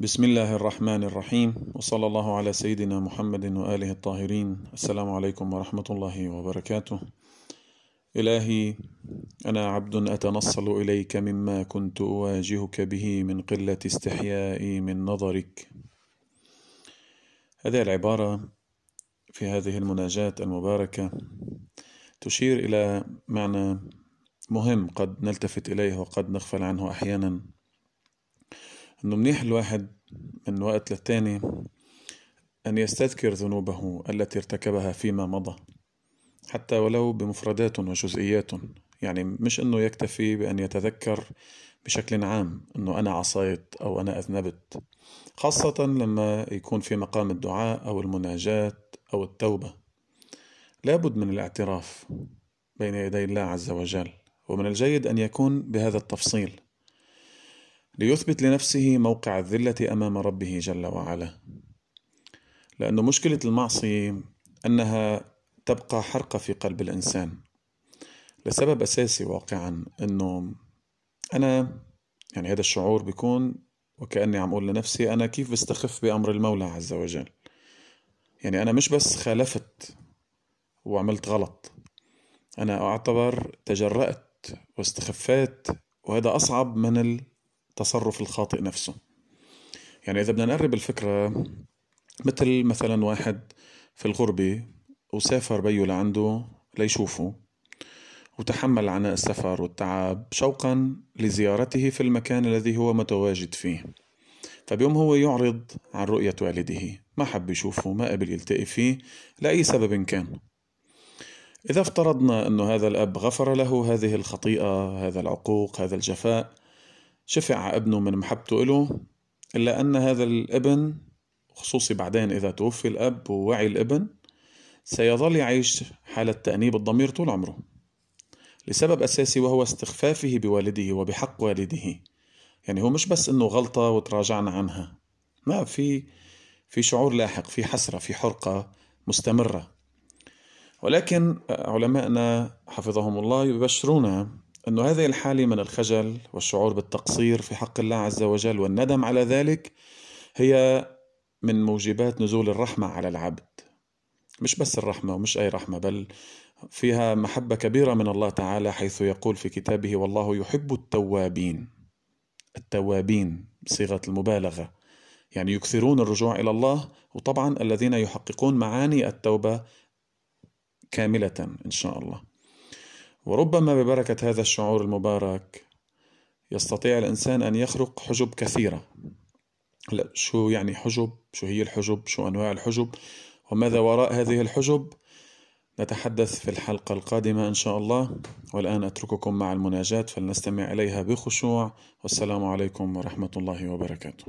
بسم الله الرحمن الرحيم وصلى الله على سيدنا محمد وآله الطاهرين. السلام عليكم ورحمة الله وبركاته. إلهي أنا عبد أتنصل إليك مما كنت أواجهك به من قلة استحيائي من نظرك. هذه العبارة في هذه المناجاة المباركة تشير إلى معنى مهم قد نلتفت إليه وقد نغفل عنه أحيانا. إنه منيح الواحد من وقت للتاني أن يستذكر ذنوبه التي ارتكبها فيما مضى حتى ولو بمفردات وجزئيات. يعني مش إنه يكتفي بأن يتذكر بشكل عام إنه أنا عصيت أو أنا أذنبت خاصة لما يكون في مقام الدعاء أو المناجاة أو التوبة. لابد من الاعتراف بين يدي الله عز وجل ومن الجيد أن يكون بهذا التفصيل. ليثبت لنفسه موقع الذلة أمام ربه جل وعلا. لأن مشكلة المعصية أنها تبقى حرقة في قلب الإنسان. لسبب أساسي واقعا أنه أنا يعني هذا الشعور بيكون وكأني عم أقول لنفسي أنا كيف بستخف بأمر المولى عز وجل؟ يعني أنا مش بس خالفت وعملت غلط. أنا أعتبر تجرأت واستخفيت وهذا أصعب من التصرف الخاطئ نفسه. يعني إذا بدنا نقرب الفكرة مثل مثلا واحد في الغربة وسافر بيو لعنده ليشوفه وتحمل عناء السفر والتعب شوقا لزيارته في المكان الذي هو متواجد فيه. فبيوم هو يعرض عن رؤية والده ما حب يشوفه ما قبل يلتقي فيه لأي سبب كان. إذا افترضنا أن هذا الأب غفر له هذه الخطيئة هذا العقوق هذا الجفاء شفع ابنه من محبته له إلا أن هذا الابن خصوصي بعدين إذا توفي الأب ووعي الابن سيظل يعيش حالة تأنيب الضمير طول عمره. لسبب أساسي وهو استخفافه بوالده وبحق والده. يعني هو مش بس إنه غلطة وتراجعنا عنها. ما في في شعور لاحق في حسرة في حرقة مستمرة. ولكن علماءنا حفظهم الله يبشرونا أن هذه الحالة من الخجل والشعور بالتقصير في حق الله عز وجل والندم على ذلك هي من موجبات نزول الرحمة على العبد. مش بس الرحمة ومش أي رحمة بل فيها محبة كبيرة من الله تعالى حيث يقول في كتابه والله يحب التوابين. التوابين بصيغة المبالغة. يعني يكثرون الرجوع إلى الله وطبعا الذين يحققون معاني التوبة كاملة إن شاء الله. وربما ببركة هذا الشعور المبارك يستطيع الإنسان أن يخرق حجب كثيرة. لا شو يعني حجب؟ شو هي الحجب؟ شو أنواع الحجب؟ وماذا وراء هذه الحجب؟ نتحدث في الحلقة القادمة إن شاء الله. والآن أترككم مع المناجاة فلنستمع إليها بخشوع. والسلام عليكم ورحمة الله وبركاته.